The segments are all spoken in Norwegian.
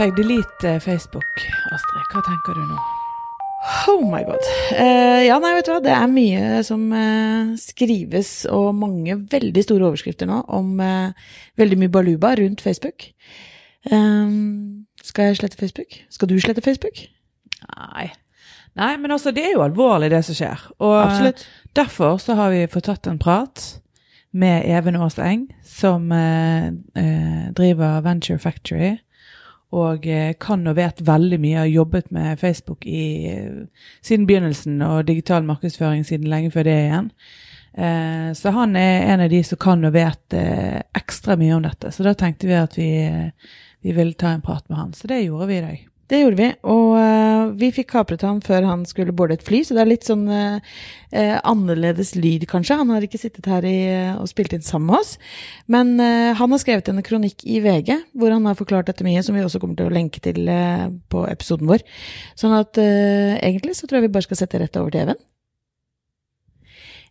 Hashtag delete eh, Facebook, Astrid. Hva tenker du nå? Oh my god. Eh, ja, nei, vet du hva. Det er mye som eh, skrives, og mange veldig store overskrifter nå om eh, veldig mye baluba rundt Facebook. Um, skal jeg slette Facebook? Skal du slette Facebook? Nei. Nei, men altså, det er jo alvorlig, det som skjer. Og Absolutt. derfor så har vi fått tatt en prat med Even Aaseng, som driver Venture Factory og eh, kan og vet veldig mye. Har jobbet med Facebook i, siden begynnelsen og digital markedsføring siden lenge før det igjen. Eh, så han er en av de som kan og vet eh, ekstra mye om dette. Så da tenkte vi at vi, vi ville ta en prat med han. Så det gjorde vi i dag. Det gjorde vi, og uh, vi fikk kapret han før han skulle boarde et fly, så det er litt sånn uh, uh, annerledes lyd, kanskje. Han har ikke sittet her i, og spilt inn sammen med oss. Men han har skrevet en kronikk i VG hvor han har forklart dette mye, som vi også kommer til å lenke til på episoden vår. Sånn at egentlig så tror jeg vi bare skal sette rett over til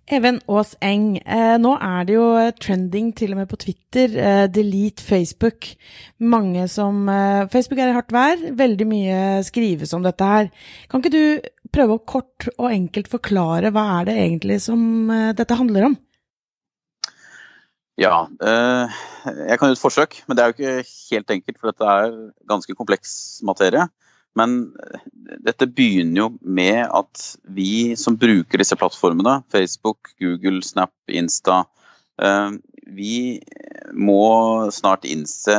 Even. Aas Eng, eh, nå er det jo trending til og med på Twitter. Eh, delete Facebook. Mange som eh, Facebook er i hardt vær. Veldig mye skrives om dette her. Kan ikke du prøve å kort og enkelt forklare hva er det egentlig som eh, dette handler om? Ja, eh, jeg kan gjøre et forsøk, men det er jo ikke helt enkelt, for dette er ganske kompleks materie. Men eh, dette begynner jo med at vi som bruker disse plattformene, Facebook, Google, Snap, Insta, eh, vi må snart innse,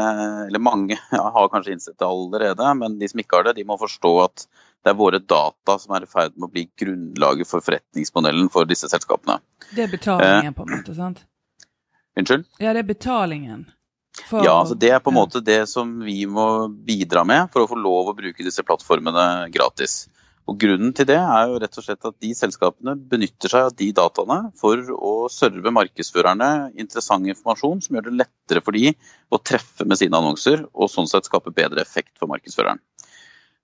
eller mange har kanskje innsett det allerede, men de som ikke har det, de må forstå at det er våre data som er i ferd med å bli grunnlaget for forretningsmodellen for disse selskapene. Det er betalingen, på en måte, sant? Unnskyld? Ja, det er betalingen. For- Ja, altså det er på en måte det som vi må bidra med for å få lov å bruke disse plattformene gratis. Og Grunnen til det er jo rett og slett at de selskapene benytter seg av de dataene for å serve markedsførerne interessant informasjon som gjør det lettere for de å treffe med sine annonser, og sånn sett skape bedre effekt for markedsføreren.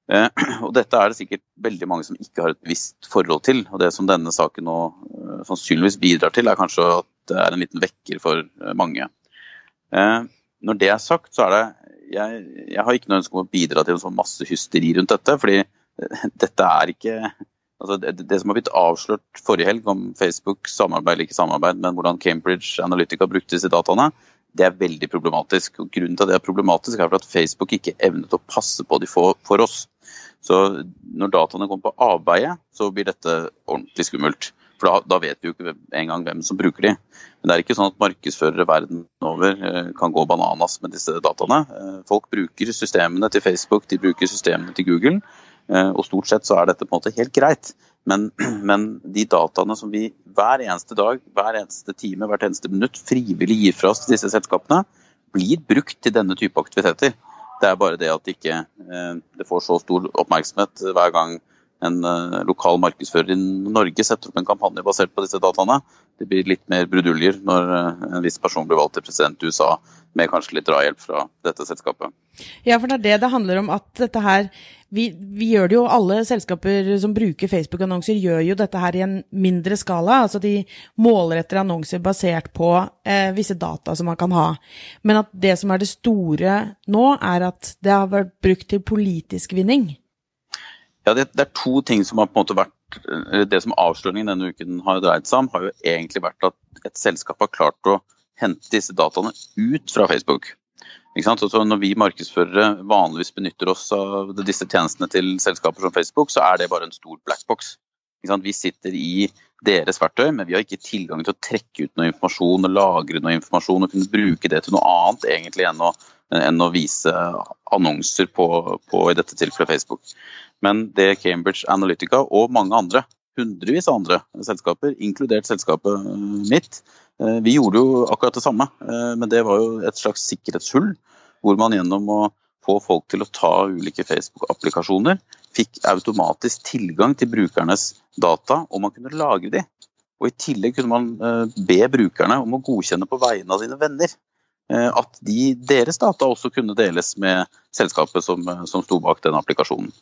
Eh, og Dette er det sikkert veldig mange som ikke har et bevisst forhold til. og Det som denne saken nå eh, sannsynligvis bidrar til, er kanskje at det er en liten vekker for eh, mange. Når det er sagt, så er det jeg, jeg har ikke noe ønske om å bidra til en sånn masse hysteri rundt dette. fordi eh, dette er ikke altså det, det som har blitt avslørt forrige helg om Facebook samarbeid eller ikke samarbeid, men hvordan Cambridge Analytica brukte disse dataene, det er veldig problematisk. Og Grunnen til at det er problematisk er for at Facebook ikke evnet å passe på de for, for oss. Så når dataene kommer på avveie, så blir dette ordentlig skummelt. For da, da vet vi jo ikke engang hvem som bruker de. Men det er ikke sånn at markedsførere verden over eh, kan gå bananas med disse dataene. Eh, Folk bruker systemene til Facebook, de bruker systemene til Google. eh, Og stort sett så er dette på en måte helt greit. Men, men de dataene som vi hver eneste dag, hver eneste time, hvert eneste minutt frivillig gir fra oss til disse selskapene, blir brukt til denne type aktiviteter. Det er bare det at det ikke det får så stor oppmerksomhet hver gang en eh, lokal markedsfører i Norge setter opp en kampanje basert på disse dataene. Det blir litt mer bruduljer når eh, en viss person blir valgt til president i USA med kanskje litt drahjelp fra dette selskapet. Ja, for det er det det handler om, at dette her vi, vi gjør det jo, alle selskaper som bruker Facebook-annonser gjør jo dette her i en mindre skala. Altså de målretter annonser basert på eh, visse data som man kan ha. Men at det som er det store nå, er at det har vært brukt til politisk vinning. Ja, det, det er to ting som har på en måte vært Det som avsløringen denne uken har dreid seg om, har jo egentlig vært at et selskap har klart å hente disse dataene ut fra Facebook. Ikke sant? Så så når vi markedsførere vanligvis benytter oss av disse tjenestene til selskaper som Facebook, så er det bare en stor blackbox. Vi sitter i deres verktøy, men vi har ikke tilgang til å trekke ut noe informasjon og lagre noe informasjon og kunne bruke det til noe annet egentlig enn å, enn å vise annonser på, på i dette tilfellet Facebook. Men det Cambridge Analytica og mange andre, hundrevis av andre selskaper, inkludert selskapet eh, mitt, eh, vi gjorde jo akkurat det samme. eh, Men det var jo et slags sikkerhetshull, hvor man gjennom å få folk til å ta ulike Facebook-applikasjoner, fikk automatisk tilgang til brukernes data, og man kunne lagre de. Og I tillegg kunne man be brukerne om å godkjenne på vegne av sine venner at de, deres data også kunne deles med selskapet som, eh, som sto bak den applikasjonen.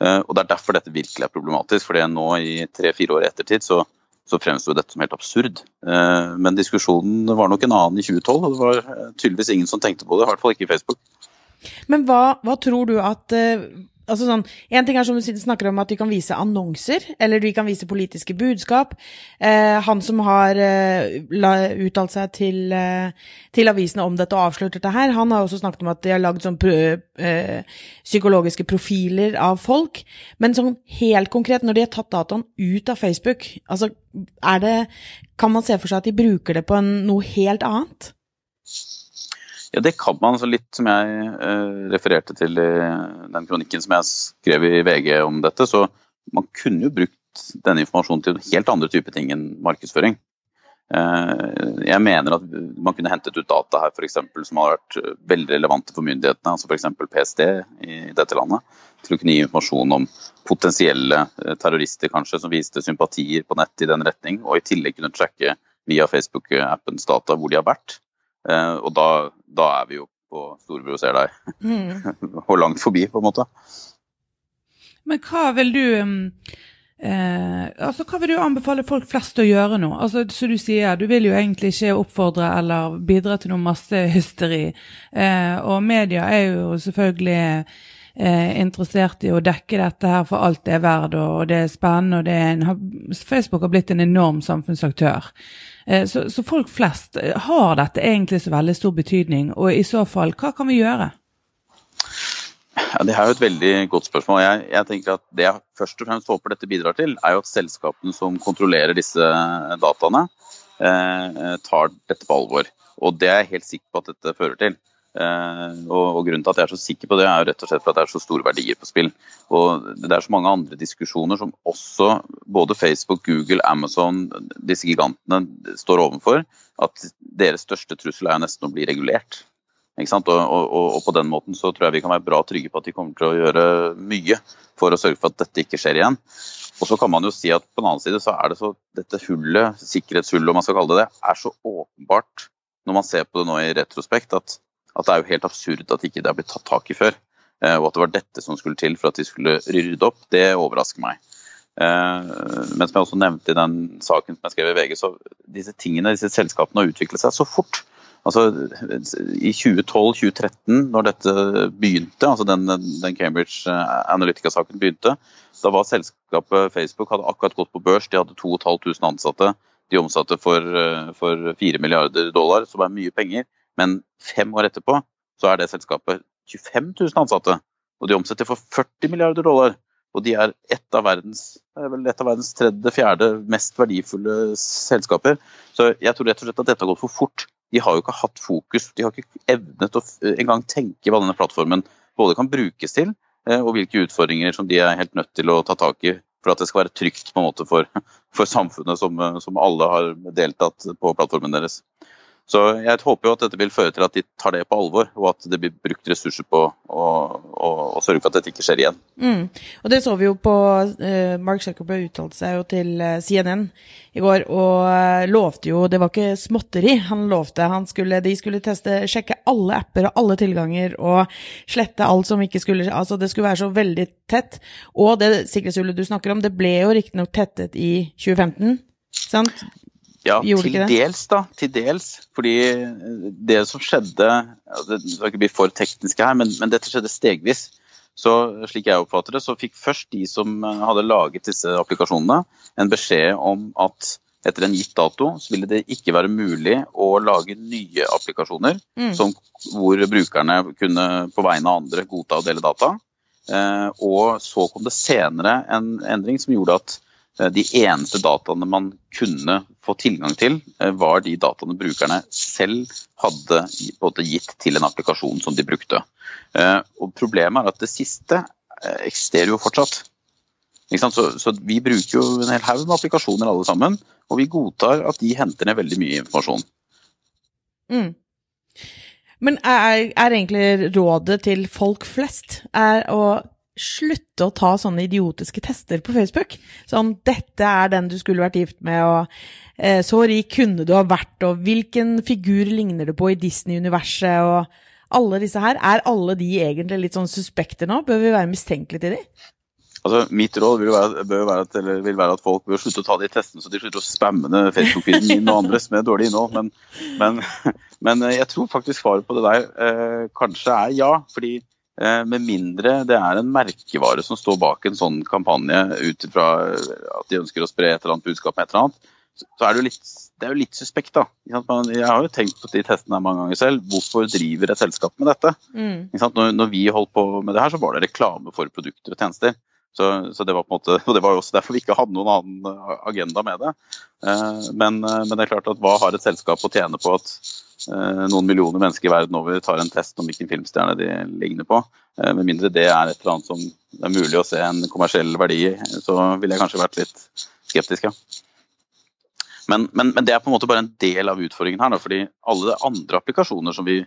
Eh, Og Det er derfor dette virkelig er problematisk. fordi nå i tre-fire år ettertid så, så fremsto dette som helt absurd. Eh, Men diskusjonen var nok en annen i 2012, og det var eh, tydeligvis ingen som tenkte på det. I hvert fall ikke i Facebook. Men hva, hva tror du at eh, Altså sånn, En ting er som du snakker om at de kan vise annonser, eller de kan vise politiske budskap. Eh, han som har eh, la, uttalt seg til, eh, til avisene om dette og avslørt dette her, han har også snakket om at de har lagd sånn eh, psykologiske profiler av folk. Men sånn helt konkret, når de har tatt dataen ut av Facebook, altså er det Kan man se for seg at de bruker det på en, noe helt annet? Ja, det kan man. Så litt som jeg eh, refererte til i den kronikken som jeg skrev i VG om dette, så man kunne jo brukt denne informasjonen til helt andre typer ting enn markedsføring. Eh, jeg mener at man kunne hentet ut data her for eksempel, som har vært veldig relevante for myndighetene, altså f.eks. PST i dette landet, til å kunne gi informasjon om potensielle eh, terrorister kanskje, som viste sympatier på nett i den retning, og i tillegg kunne tracke via Facebook-appens data hvor de har vært. Eh, og da, da er vi jo på Storebror ser deg, Mm. og langt forbi, på en måte. Men hva vil du um, eh, altså hva vil du anbefale folk flest å gjøre nå? Altså, som du sier, du vil jo egentlig ikke oppfordre eller bidra til noe massehysteri. Eh, og media er jo selvfølgelig eh, interessert i å dekke dette her for alt det er verdt, og, det er spennende, og er en, Facebook har blitt en enorm samfunnsaktør. Eh, så, så folk flest, eh, har dette egentlig så veldig stor betydning, og i så fall, hva kan vi gjøre? Ja, Det er jo et veldig godt spørsmål. Jeg, jeg tenker at Det jeg først og fremst håper dette bidrar til, er jo at selskapene som kontrollerer disse dataene, eh, tar dette på alvor. Og Det er jeg helt sikker på at dette fører til. Eh, og, Grunnen til at jeg er så sikker på det, er jo rett og slett for at det er så store verdier på spill. Og Det er så mange andre diskusjoner som også både Facebook, Google, Amazon, disse gigantene står overfor, at deres største trussel er jo nesten å bli regulert. Ikke sant? Og, og- og på den måten så tror jeg vi kan være bra trygge på at de kommer til å gjøre mye for å sørge for at dette ikke skjer igjen. Og så kan man jo si at på den annen side så er det så dette hullet, sikkerhetshullet om man skal kalle det det, er så åpenbart når man ser på det nå i retrospekt at, at det er jo helt absurd at ikke det har blitt tatt tak i før. Eh, og at det var dette som skulle til for at de skulle rydde opp, det overrasker meg. Eh, men som jeg også nevnte i den saken som jeg skrev i VG, så disse tingene, disse selskapene har utviklet seg så fort. Altså, I 2012-2013, når dette begynte, altså den, den Cambridge Analytica-saken begynte, da var selskapet Facebook hadde akkurat gått på børs, de hadde 2500 ansatte. De omsatte for, eh, for 4 milliarder dollar, som er mye penger. Men fem år etterpå så er det selskapet 25 000 ansatte, og de omsetter for 40 milliarder dollar. Og de er et av verdens, er vel et av verdens tredje, fjerde mest verdifulle selskaper. Så jeg tror rett og slett at dette har gått for fort. De har jo ikke hatt fokus, de har ikke evnet å engang tenke hva denne plattformen både kan brukes til, eh, og hvilke utfordringer som de er helt nødt til å ta tak i for at det skal være trygt på en måte for, for samfunnet som, eh, som alle har deltatt på plattformen deres. Så jeg håper jo at dette vil føre til at de tar det på alvor, og at det blir brukt ressurser på å, å, å sørge for at dette ikke skjer igjen. Mm. Og det så vi jo på uh, Mark Zuckerberg uttalte seg jo til eh, CNN i går og eh, lovte jo Det var ikke småtteri. Han lovte han skulle, de skulle teste, sjekke alle apper og alle tilganger og slette alt som ikke skulle Altså det skulle være så veldig tett. Og det sikkerhetshullet du snakker om, det ble jo riktignok tettet i 2015. Sant? Ja, Gjorde til dels, da. Til dels. Fordi det som skjedde Det skal ikke bli for tekniske her, men, men dette skjedde stegvis. Så slik jeg oppfatter det, så fikk først de som eh, hadde laget disse applikasjonene, en beskjed om at etter en gitt dato så ville det ikke være mulig å lage nye applikasjoner Mm. som, hvor brukerne kunne på vegne av andre godta å dele data. Eh, og så kom det senere en endring som gjorde at eh, de eneste dataene man kunne få tilgang til, eh, var de dataene brukerne selv hadde gitt til en applikasjon som de brukte. Eh, Og Problemet er at det siste eh, eksisterer jo fortsatt. Så, så Vi bruker jo en hel haug med applikasjoner alle sammen, og vi godtar at de henter ned veldig mye informasjon. Mm. Men er, er egentlig rådet til folk flest er å slutte å ta sånne idiotiske tester på Facebook? Sånn 'dette er den du skulle vært gift med', og eh, 'så rik kunne du ha vært', og 'hvilken figur ligner du på i Disney-universet', og alle disse her. Er alle de egentlig litt sånn suspekter nå? Bør vi være mistenkelige til de? Altså, Mitt råd vil være, være at, vil være, at, folk bør slutte å ta de testene, så de slutter å spamme Facebook-feeden min og andres med dårlig innhold. Men, men, men, jeg tror faktisk svaret på det der eh, kanskje er ja. fordi eh, med mindre det er en merkevare som står bak en sånn kampanje ut ifra at de ønsker å spre et eller annet budskap med et eller annet, så er det jo litt, det er jo litt suspekt, da. Jeg har jo tenkt på de testene mange ganger selv. Hvorfor driver et selskap med dette? Mm. Når, vi holdt på med det her, så var det reklame for produkter og tjenester. Så, så, det var på en måte, og det var jo også derfor vi ikke hadde noen annen eh, agenda med det. Eh, men, eh, men, det er klart at hva har et selskap å tjene på at noen millioner mennesker i verden over tar en test om hvilken filmstjerne de ligner på? Med mindre det er et eller annet som det er mulig å se en kommersiell verdi i, så ville jeg kanskje vært litt skeptisk, ja. Men, men, men, det er på en måte bare en del av utfordringen her. Da, fordi alle andre applikasjoner som vi,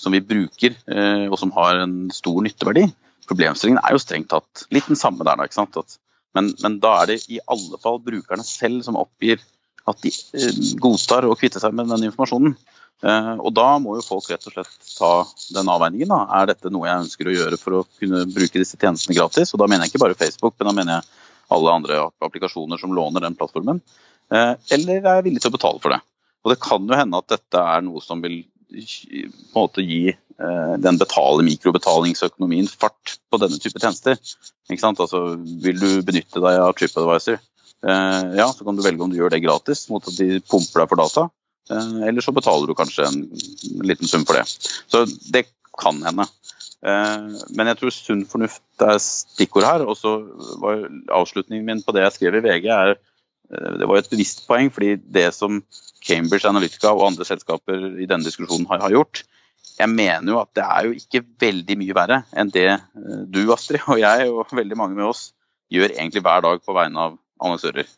som vi bruker, og som har en stor nytteverdi, problemstillingen er jo strengt tatt litt den samme der. ikke sant? At, men, men, da er det i alle fall brukerne selv som oppgir at de eh, godtar å kvitte seg med den informasjonen. Eh, og da må jo folk rett og slett ta den avveiningen. Da. Er dette noe jeg ønsker å gjøre for å kunne bruke disse tjenestene gratis? Og da mener jeg ikke bare Facebook, men da mener jeg alle andre applikasjoner som låner den plattformen. Eh, eller er jeg villig til å betale for det? Og det kan jo hende at dette er noe som vil på en måte gi den betale mikrobetalingsøkonomien fart på denne type tjenester. Altså, vil du benytte deg av TripAdvisor, eh, ja, så kan du velge om du gjør det gratis mot at de pumper deg for data. Eh, eller så betaler du kanskje en liten sum for det. Så det kan hende. Men jeg tror sunn fornuft er stikkord her. Og så var avslutningen min på det jeg skrev i VG, er det var et bevisst poeng. fordi det som Cambridge Analytica og andre selskaper i denne diskusjonen har, gjort. Jeg mener jo at det er jo ikke veldig mye verre enn det eh, du, Astrid, og jeg og veldig mange med oss gjør egentlig hver dag på vegne av annonsører.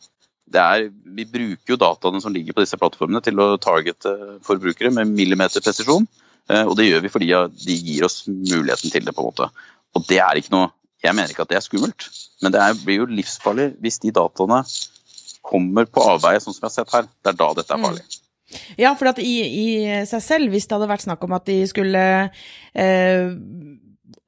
Er, vi bruker jo dataene som ligger på disse plattformene til å targete forbrukere med millimeterpresisjon. Eh, og det gjør vi fordi de gir oss muligheten til det. på en måte. Og det er ikke noe, Jeg mener ikke at det er skummelt, men det er, blir jo livsfarlig hvis de dataene kommer på avveie, sånn som vi har sett her. Det er da dette er farlig. Mm. Ja, for at i, i, seg selv, hvis det hadde vært snakk om at de skulle eh,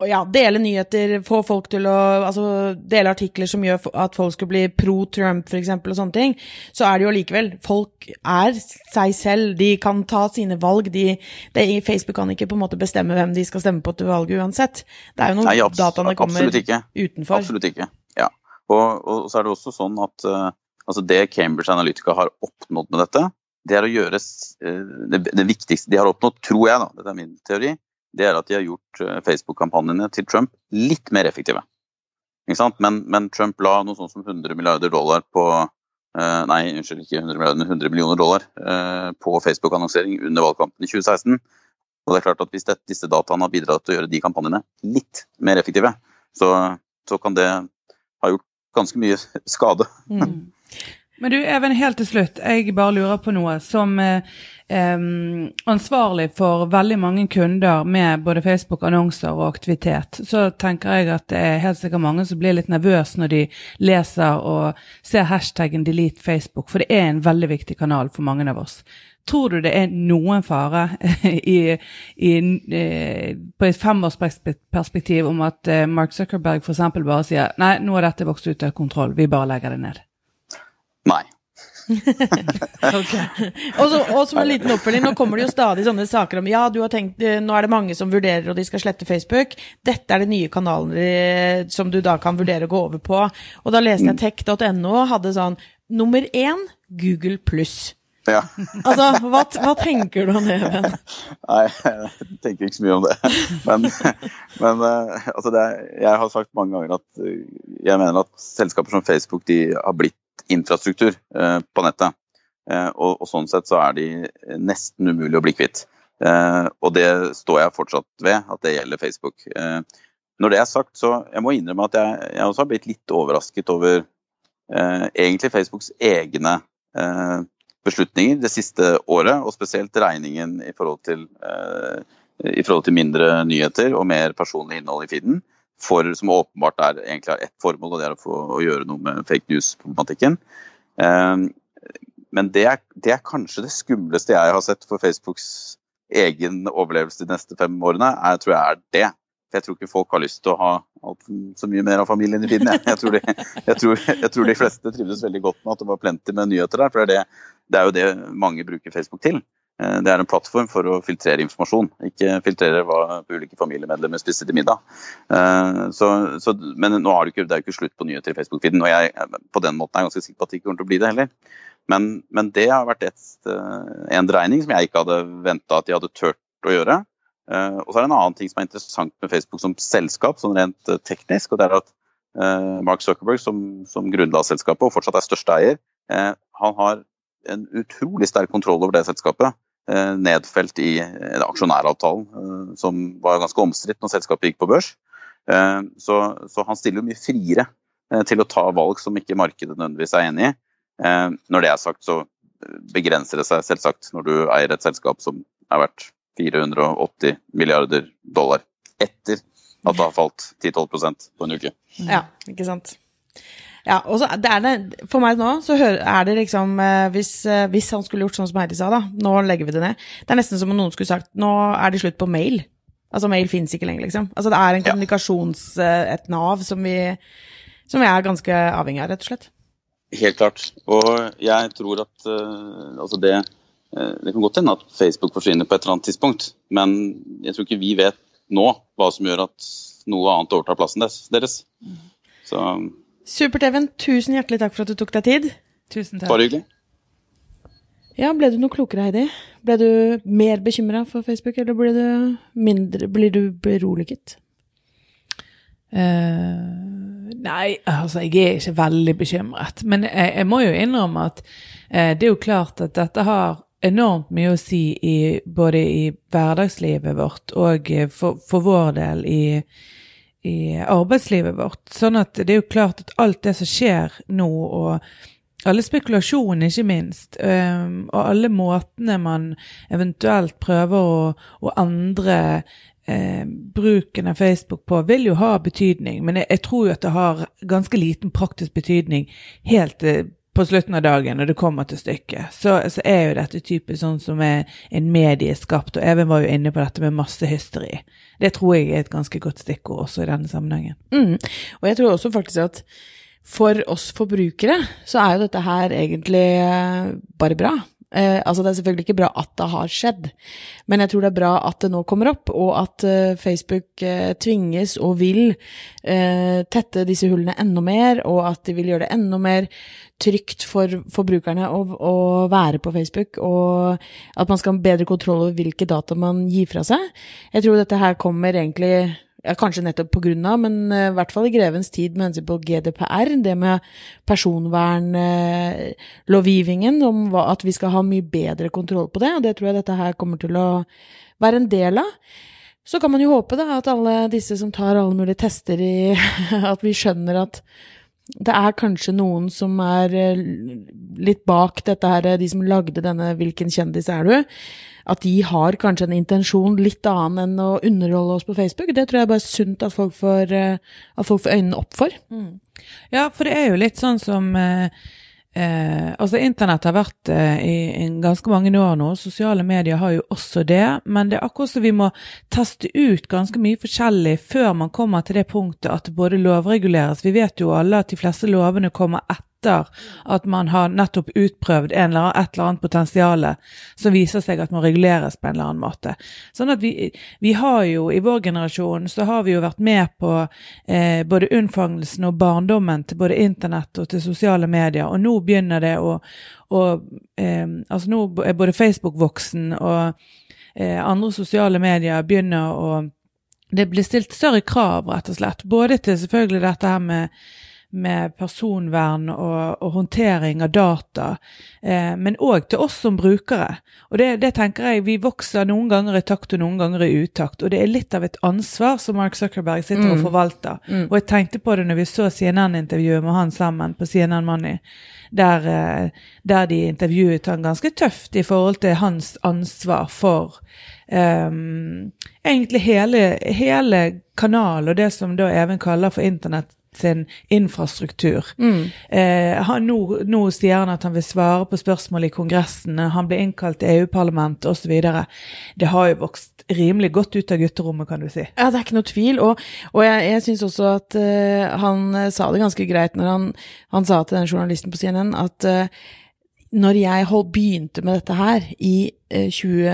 ja, dele nyheter, få folk til å Altså dele artikler som gjør at folk skulle bli pro Trump, f.eks., og sånne ting, så er det jo likevel Folk er seg selv. De kan ta sine valg. De, de, Facebook kan ikke på en måte bestemme hvem de skal stemme på til valget uansett. Det er jo noe dataene kommer ikke. utenfor. Absolutt ikke. Ja. Og, og, så er det også sånn at uh, Altså Det Cambridge Analytica har oppnådd med dette, det er å gjøre eh, det, det viktigste de har oppnådd, tror jeg, da, dette er min teori, det er at de har gjort eh, Facebook-kampanjene til Trump litt mer effektive. Men, men, Trump la noe sånt som 100 milliarder dollar på eh, Nei, unnskyld, ikke 100 milliarder, 100 millioner dollar på Facebook-annonsering under valgkampen i 2016. Og det er klart at Hvis det, disse dataene har bidratt til å gjøre de kampanjene litt mer effektive, så, så kan det ha gjort ganske mye skade. Mm. Men du, Even, helt til slutt. Jeg bare lurer på noe. Som eh, ansvarlig for veldig mange kunder med både Facebook-annonser og aktivitet, så tenker jeg at det er helt sikkert mange som blir litt nervøse når de leser og ser hashtaggen 'delete Facebook', for det er en veldig viktig kanal for mange av oss. Tror du det er noen fare i, i, eh, på et femårsperspektiv om at eh, Mark Zuckerberg f.eks. bare sier nei, nå har dette vokst ut av kontroll, vi bare legger det ned? Nei. okay. og, så, og, som en liten oppfølging, nå kommer det jo stadig sånne saker om ja, du har tenkt, eh, nå er det mange som vurderer og de skal slette Facebook. Dette er det nye kanaler eh, som du da kan vurdere å gå over på. Og da leste jeg mm. tech.no hadde sånn nummer én Google pluss. Ja. altså, hva, hva, tenker du om det, Ben? Nei, jeg tenker ikke så mye om det. Men, men eh, altså det, jeg har sagt mange ganger at jeg mener at selskaper som Facebook de har blitt infrastruktur eh, på nettet. Eh, og, og, sånn sett så er de nesten umulig å bli kvitt. Eh, og det står jeg fortsatt ved, at det gjelder Facebook. Når det er sagt, så jeg må innrømme at jeg, jeg også har blitt litt overrasket over egentlig Facebooks egne beslutninger det siste året, og spesielt regningen i forhold til, i forhold til mindre nyheter og mer personlig innhold i feeden for, som åpenbart er, egentlig har ett formål, og det er å få å gjøre noe med fake news-problematikken. Um, men det er, det er, kanskje det skumleste jeg har sett for Facebooks egen overlevelse de neste fem årene, jeg tror jeg er det. For jeg tror ikke folk har lyst til å ha alt, så mye mer av familien i tiden. Jeg. Jeg, tror de, jeg, tror, jeg tror de fleste trivdes veldig godt med at det var plenty med nyheter der. For det er, det, det er jo det mange bruker Facebook til. Eh, det er en plattform for å filtrere informasjon, ikke filtrere hva ulike familiemedlemmer spiser til middag. Eh, så, så, men nå er det, ikke, det er jo ikke slutt på nyheter i Facebook-feeden, og jeg på den måten er ganske sikker på at det ikke kommer til å bli det heller. Men, men det har vært et, eh, en dreining som jeg ikke hadde venta at de hadde turt å gjøre. Og så er det en annen ting som er interessant med Facebook som selskap, sånn rent teknisk. og det er at Mark Zuckerberg, som, som grunnla selskapet og fortsatt er største eier, han har en utrolig sterk kontroll over det selskapet. Eh, nedfelt i eh, aksjonæravtalen, eh, som var ganske omstridt når selskapet gikk på børs. Så, så, han stiller jo mye friere til å ta valg som ikke markedet nødvendigvis er enig i. Når det er sagt, så begrenser det seg selvsagt når du eier et selskap som er verdt 480 milliarder dollar etter at det har falt 10-12% på en uke. Ja, ikke sant. Ja, og så er det, For meg nå så er det liksom eh, hvis, eh, hvis, han skulle gjort sånn som Heidi sa, da, nå legger vi det ned Det er nesten som om noen skulle sagt nå er det slutt på mail. Altså mail fins ikke lenger, liksom. Altså det er en kommunikasjons... Eh, et nav som vi, som vi er ganske avhengig av, rett og slett. Helt klart. Og jeg tror at uh, altså det Det kan godt hende at Facebook forsvinner på et eller annet tidspunkt, men jeg tror ikke vi vet nå hva som gjør at noe annet overtar plassen deres. Mm. Så Supert, Even. Tusen hjertelig takk for at du tok deg tid. Tusen takk. Bare hyggelig. Ja, Ble du noe klokere, Heidi? Ble du mer bekymra for Facebook, eller ble du mindre, blir du beroliget? Uh, nei, altså jeg er ikke veldig bekymret. Men jeg, jeg må jo innrømme at uh, det er jo klart at dette har enormt mye å si i, både i hverdagslivet vårt og for, for vår del i, i arbeidslivet vårt. Sånn at det er jo klart at alt det som skjer nå, og alle spekulasjonene ikke minst, um, og alle måtene man eventuelt prøver å, å endre eh, bruken av Facebook på, vil jo ha betydning. Men jeg, jeg, tror jo at det har ganske liten praktisk betydning helt til på slutten av dagen, når det kommer til stykket, så, så, er jo dette typisk sånn som er en medieskapt, og Even var jo inne på dette med massehysteri. Det tror jeg er et ganske godt stikkord også i denne sammenhengen. Mm. Og jeg tror også faktisk at for oss forbrukere så er jo dette her egentlig eh, bare bra. Eh, altså Det er selvfølgelig ikke bra at det har skjedd, men jeg tror det er bra at det nå kommer opp, og at eh, Facebook eh, tvinges og vil eh, tette disse hullene enda mer, og at de vil gjøre det enda mer trygt for forbrukerne å, å, være på Facebook, og at man skal ha bedre kontroll over hvilke data man gir fra seg. Jeg tror dette her kommer egentlig ja, kanskje nettopp på grunn av, men uh, i hvert fall i grevens tid med hensyn på GDPR, det med personvernlovgivningen, om at vi skal ha mye bedre kontroll på det, og det tror jeg dette her kommer til å være en del av. Så kan man jo håpe da, at alle disse som tar alle mulige tester i At vi skjønner at det er kanskje noen som er uh, litt bak dette her, de som lagde denne 'Hvilken kjendis er du?' at de har kanskje en intensjon litt annen enn å underholde oss på Facebook. Det tror jeg bare er sunt at folk får, eh, at folk får øynene opp for. Mm. Ja, for det er jo litt sånn som eh, eh, Altså, internett har vært eh, i, ganske mange år nå. Sosiale medier har jo også det. Men det er akkurat som vi må teste ut ganske mye forskjellig før man kommer til det punktet at det både lovreguleres. Vi vet jo alle at de fleste lovene kommer etter etter at man har nettopp utprøvd eller et eller annet potensial som viser seg at må reguleres på en eller annen måte. Sånn at vi, vi har jo, i vår generasjon, så har vi jo vært med på eh, både unnfangelsen og barndommen til både internett og til sosiale medier, og nå begynner det å, og, eh, Altså nå er både Facebook voksen, og eh, andre sosiale medier begynner å det blir stilt større krav, rett og slett. Både til selvfølgelig dette her med med personvern og, og håndtering av data, eh, men òg til oss som brukere. Og det, det, tenker jeg, Vi vokser noen ganger i takt og noen ganger i utakt, og det er litt av et ansvar som Mark Zuckerberg sitter mm. og forvalter. Mm. Og jeg tenkte på det når vi så CNN-intervjuet med han sammen på CNN Money, der, eh, der de intervjuet han ganske tøft i forhold til hans ansvar for um, egentlig hele, hele kanalen og det som da Even kaller for internett sin infrastruktur. Mm. Eh, han, nå, nå sier han at han vil svare på spørsmål i Kongressen, han blir innkalt til EU-parlamentet osv. Det har jo vokst rimelig godt ut av gutterommet, kan du si. Ja, det er ikke noe tvil. Og, og jeg, jeg syns også at uh, han eh, sa det ganske greit når han, han sa til den journalisten på CNN at uh, når jeg hold, begynte med dette her i eh, 20,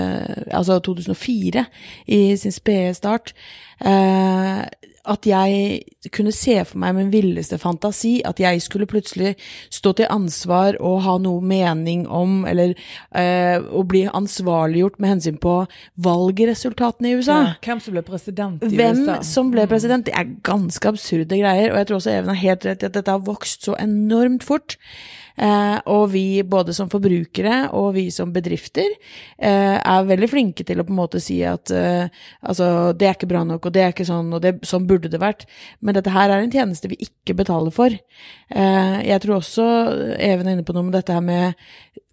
altså 2004, i sin spede start, eh, at jeg kunne se for meg min villeste fantasi at jeg skulle plutselig stå til ansvar og ha noe mening om, eller eh, å bli ansvarliggjort med hensyn på valgresultatene i USA. Ja, hvem som ble president i Hvem USA. som ble president, det er ganske absurde greier. Og jeg tror også Even har helt rett i at dette har vokst så enormt fort. Eh, og vi, både som forbrukere og vi som bedrifter, eh, er veldig flinke til å på en måte si at eh, altså, det er ikke bra nok, og det er ikke sånn, og det, sånn burde det vært. Men dette her er en tjeneste vi ikke betaler for. Jeg tror også Even er inne på noe med dette her med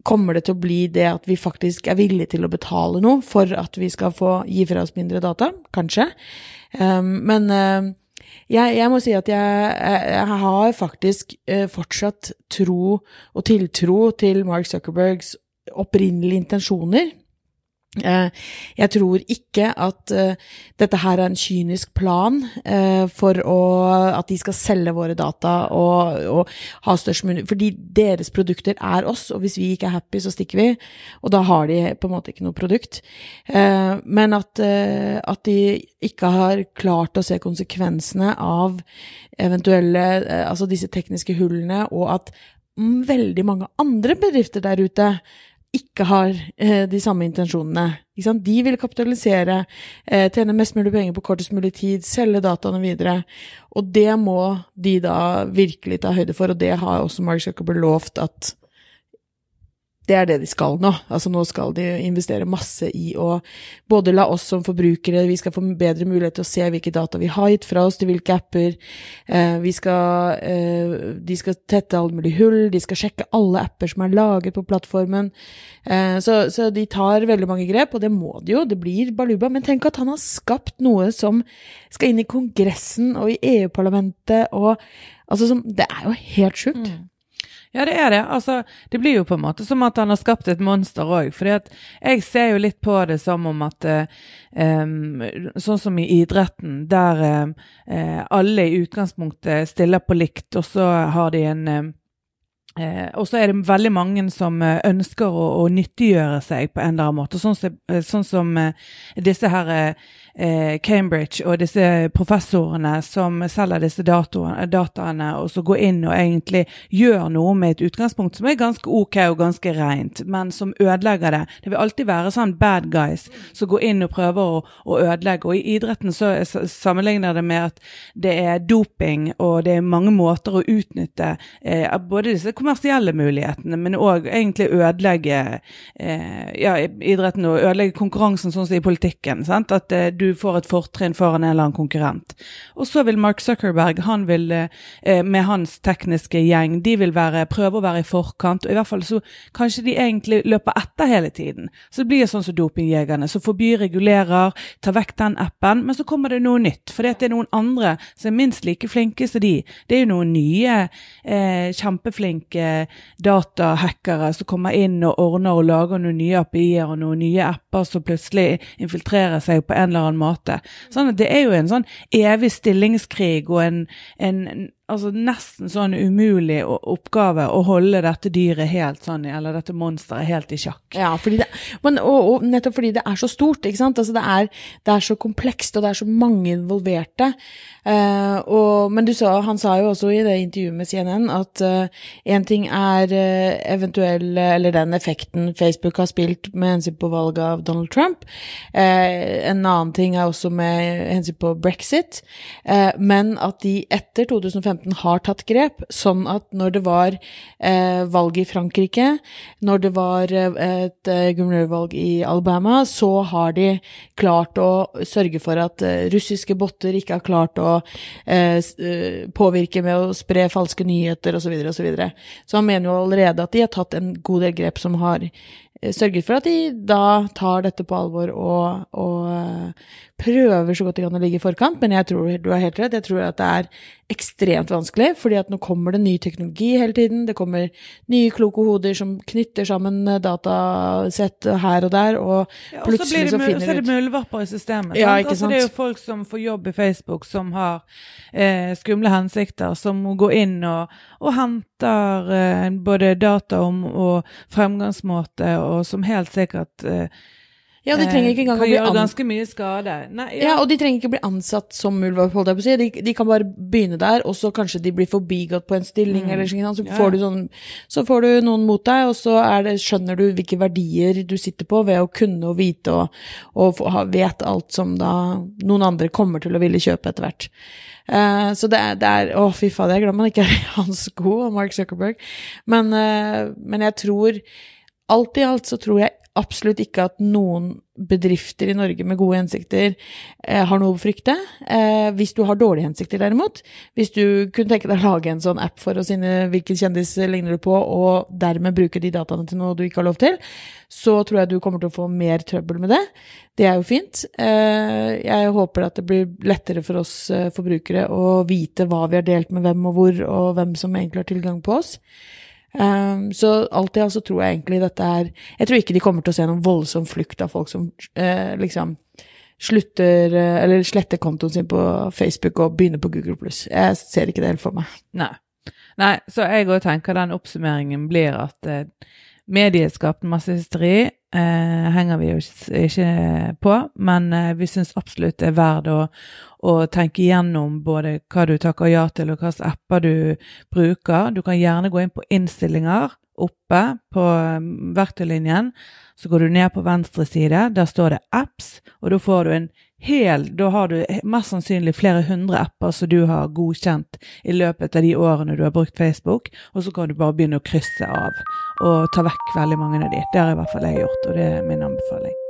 Kommer det til å bli det at vi faktisk er villige til å betale noe for at vi skal få gi fra oss mindre data? Kanskje. Men jeg, jeg, må si at jeg, jeg, har faktisk eh, fortsatt tro og tiltro til Mark Zuckerbergs opprinnelige intensjoner. Uh, jeg tror ikke at uh, dette her er en kynisk plan uh, for å, at de skal selge våre data og, og ha størst mulig Fordi deres produkter er oss, og hvis vi ikke er happy, så stikker vi. Og da har de på en måte ikke noe produkt. men at, at de ikke har klart å se konsekvensene av eventuelle Altså disse tekniske hullene, og at veldig mange andre bedrifter der ute ikke har eh, de samme intensjonene. De vil kapitalisere, eh, tjene mest mulig penger på kortest mulig tid, selge dataene videre. Og det må de da virkelig ta høyde for, og det har også Mark Zuckerberg lovt at det er det de skal nå. Altså nå skal de investere masse i å både la oss som forbrukere, vi skal få bedre mulighet til å se hvilke data vi har gitt fra oss til hvilke apper. Eh, skal, eh, de skal tette alle mulige hull, de skal sjekke alle apper som er laget på plattformen. Eh, så, så, de tar veldig mange grep, og det må de jo, det blir baluba. Men tenk at han har skapt noe som skal inn i Kongressen og i EU-parlamentet og Altså, som, det er jo helt sjukt. Mm. Ja, det er det. Altså, det blir jo på en måte som at han har skapt et monster òg. For jeg ser jo litt på det som om at um, Sånn som i idretten, der um, alle i utgangspunktet stiller på likt, og så har de en Eh, og så er det veldig mange som ønsker å, å, nyttiggjøre seg på en eller annen måte. Sånn, sånn som disse her eh, Cambridge og disse professorene som selger disse datoene, dataene, og så går inn og egentlig gjør noe med et utgangspunkt som er ganske ok og ganske rent, men som ødelegger det. Det vil alltid være sånn bad guys som går inn og prøver å, å ødelegge. Og i idretten så sammenligner det med at det er doping, og det er mange måter å utnytte eh, både disse kommersielle mulighetene, men òg egentlig ødelegge eh, ja, idretten og ødelegge konkurransen, sånn som i politikken. Sant? At eh, du får et fortrinn foran en eller annen konkurrent. Og så vil Mark Zuckerberg, han vil eh, med hans tekniske gjeng, de vil være, prøve å være i forkant, og i hvert fall så kanskje de egentlig løper etter hele tiden. Så det blir sånn som dopingjegerne, som forbyr, regulerer, tar vekk den appen, men så kommer det noe nytt. For det er noen andre som er minst like flinke som de. Det er jo noen nye eh, kjempeflinke datahackere som kommer inn og ordner og lager noen nye API-er og noen nye apper som plutselig infiltrerer seg på en eller annen måte. Sånn Det er jo en sånn evig stillingskrig og en, en altså nesten sånn umulig oppgave å holde dette dyret helt sånn, eller dette monsteret helt i sjakk. Ja, det, men, og, og, nettopp fordi det er så stort, ikke sant. Altså det, er, det er så komplekst, og det er så mange involverte. Uh, og, men sa, han sa jo også i det intervjuet med CNN at én uh, ting er uh, eventuell, eller den effekten Facebook har spilt med hensyn på valget av Donald Trump. en annen ting er også med hensyn på brexit. men at de etter 2015 2015 har tatt grep, sånn at når det var eh, valg i Frankrike, når det var eh, et eh, guvernørvalg i Alabama, så har de klart å sørge for at eh, russiske botter ikke har klart å eh, eh, påvirke med å spre falske nyheter osv. Så, videre, og så, så han mener jo allerede at de har tatt en god del grep som har sørget for at de da tar dette på alvor og, og prøver så godt de kan å ligge i forkant, men jeg tror du har helt rett. Jeg tror at det er ekstremt vanskelig, fordi at nå kommer det ny teknologi hele tiden. Det kommer nye kloke hoder som knytter sammen datasett her og der, og ja, og så, finner så finner så er det ut muldvarper i systemet. Ja, sant? Altså, det er jo folk som får jobb i Facebook, som har eh, skumle hensikter, som må gå inn og, og henter eh, både data om og fremgangsmåte, og som helt sikkert eh, Ja, de trenger ikke engang kan å bli gjøre an... ganske mye skade. Nei, Ja, og de trenger ikke bli ansatt som muldvarp, holdt jeg på å si. De, de kan bare begynne der, og så kanskje de blir forbigått på en stilling, Mm. eller sånn, så, Ja. får du sånn, så får du noen mot deg, og så det, skjønner du hvilke verdier du sitter på ved å kunne og vite og, og få- ha, vet alt som da noen andre kommer til å ville kjøpe etter hvert. Uh, så det er, det er Å, fy fader, jeg glemmer man ikke er i hans sko og Mark Zuckerberg. Men, uh, men jeg tror Alt i alt så tror jeg absolutt ikke at noen bedrifter i Norge med gode hensikter eh, har noe å frykte. Eh, hvis du har dårlige hensikter, derimot, hvis du kunne tenke deg å lage en sånn app for å finne hvilken kjendis ligner du på, og dermed bruke de dataene til noe du ikke har lov til, så tror jeg du kommer til å få mer trøbbel med det. Det er jo fint. Eh, jeg håper at det blir lettere for oss eh, forbrukere å vite hva vi har delt med hvem og hvor, og hvem som egentlig har tilgang på oss. Um, så alt i alt så tror jeg egentlig dette er Jeg tror ikke de kommer til å se noen voldsom flukt av folk som uh, liksom slutter uh, Eller sletter kontoen sin på Facebook og begynner på Google pluss. Jeg ser ikke det helt for meg. Nei. Nei, så jeg òg tenker den oppsummeringen blir at uh, mediet skapte masse hysteri. Eh, henger vi jo ikke på, men eh, vi syns absolutt det er verdt å, å tenke igjennom både hva du takker ja til, og hvilke apper du bruker. Du kan gjerne gå inn på innstillinger oppe på eh, verktøylinjen. Så går du ned på venstre side, der står det apps, og da får du en hel Da har du mest sannsynlig flere hundre apper som du har godkjent i løpet av de årene du har brukt Facebook, og så kan du bare begynne å krysse av og ta vekk veldig mange av de. Det har i hvert fall jeg gjort, og det er min anbefaling.